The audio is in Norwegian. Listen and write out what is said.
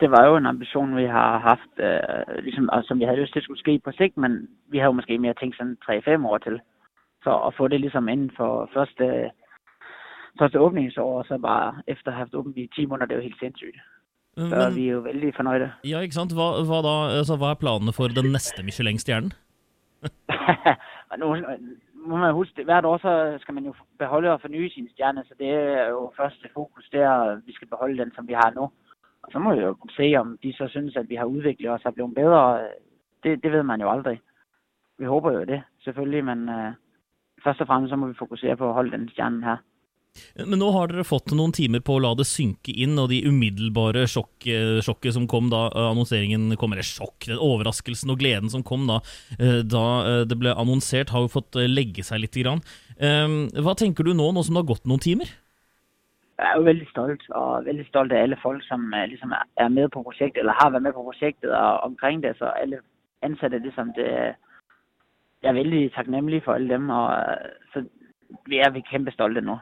det var jo en ambisjon vi har haft, øh, ligesom, og som vi havde lyst til skulle ske på sigt, men vi har jo måske mere tænkt sådan 3-5 år til. Så at få det ligesom inden for første, første åbningsår, og så bare efter at have haft åbent i 10 måneder, det er jo helt sindssygt. Så Men, vi er jo veldig fornøyde. ja, ikke sant? Hva, hva, da, altså, hva er planene for den neste Michelin-stjernen? må man huske, hvert år så skal man jo beholde og fornye sine stjerner, så det er jo første fokus, det er, vi skal beholde den, som vi har nu. Og så må vi jo se, om de så synes, at vi har udviklet os og blevet bedre. Det, det ved man jo aldrig. Vi håber jo det, selvfølgelig, men uh, først og fremmest så må vi fokusere på at holde den stjernen her. Men nå har dere fått noen timer på å la det synke inn, og de umiddelbare sjokk, eh, sjokket som kom da eh, annonseringen kom, eller sjokk, den overraskelsen og gleden som kom da, eh, da det ble annonsert, har jo fått legge seg litt. Grann. Eh, Hva tenker du nå, nå som det har gått noen timer? Jeg er jo veldig stolt, og veldig stolt av alle folk, som liksom er- med på prosjektet, eller har vært med på projektet og omkring det, så alle ansatte, liksom det, jeg er veldig takknemlig for alle dem, og uh, så vi er vi kæmpe stolte nu.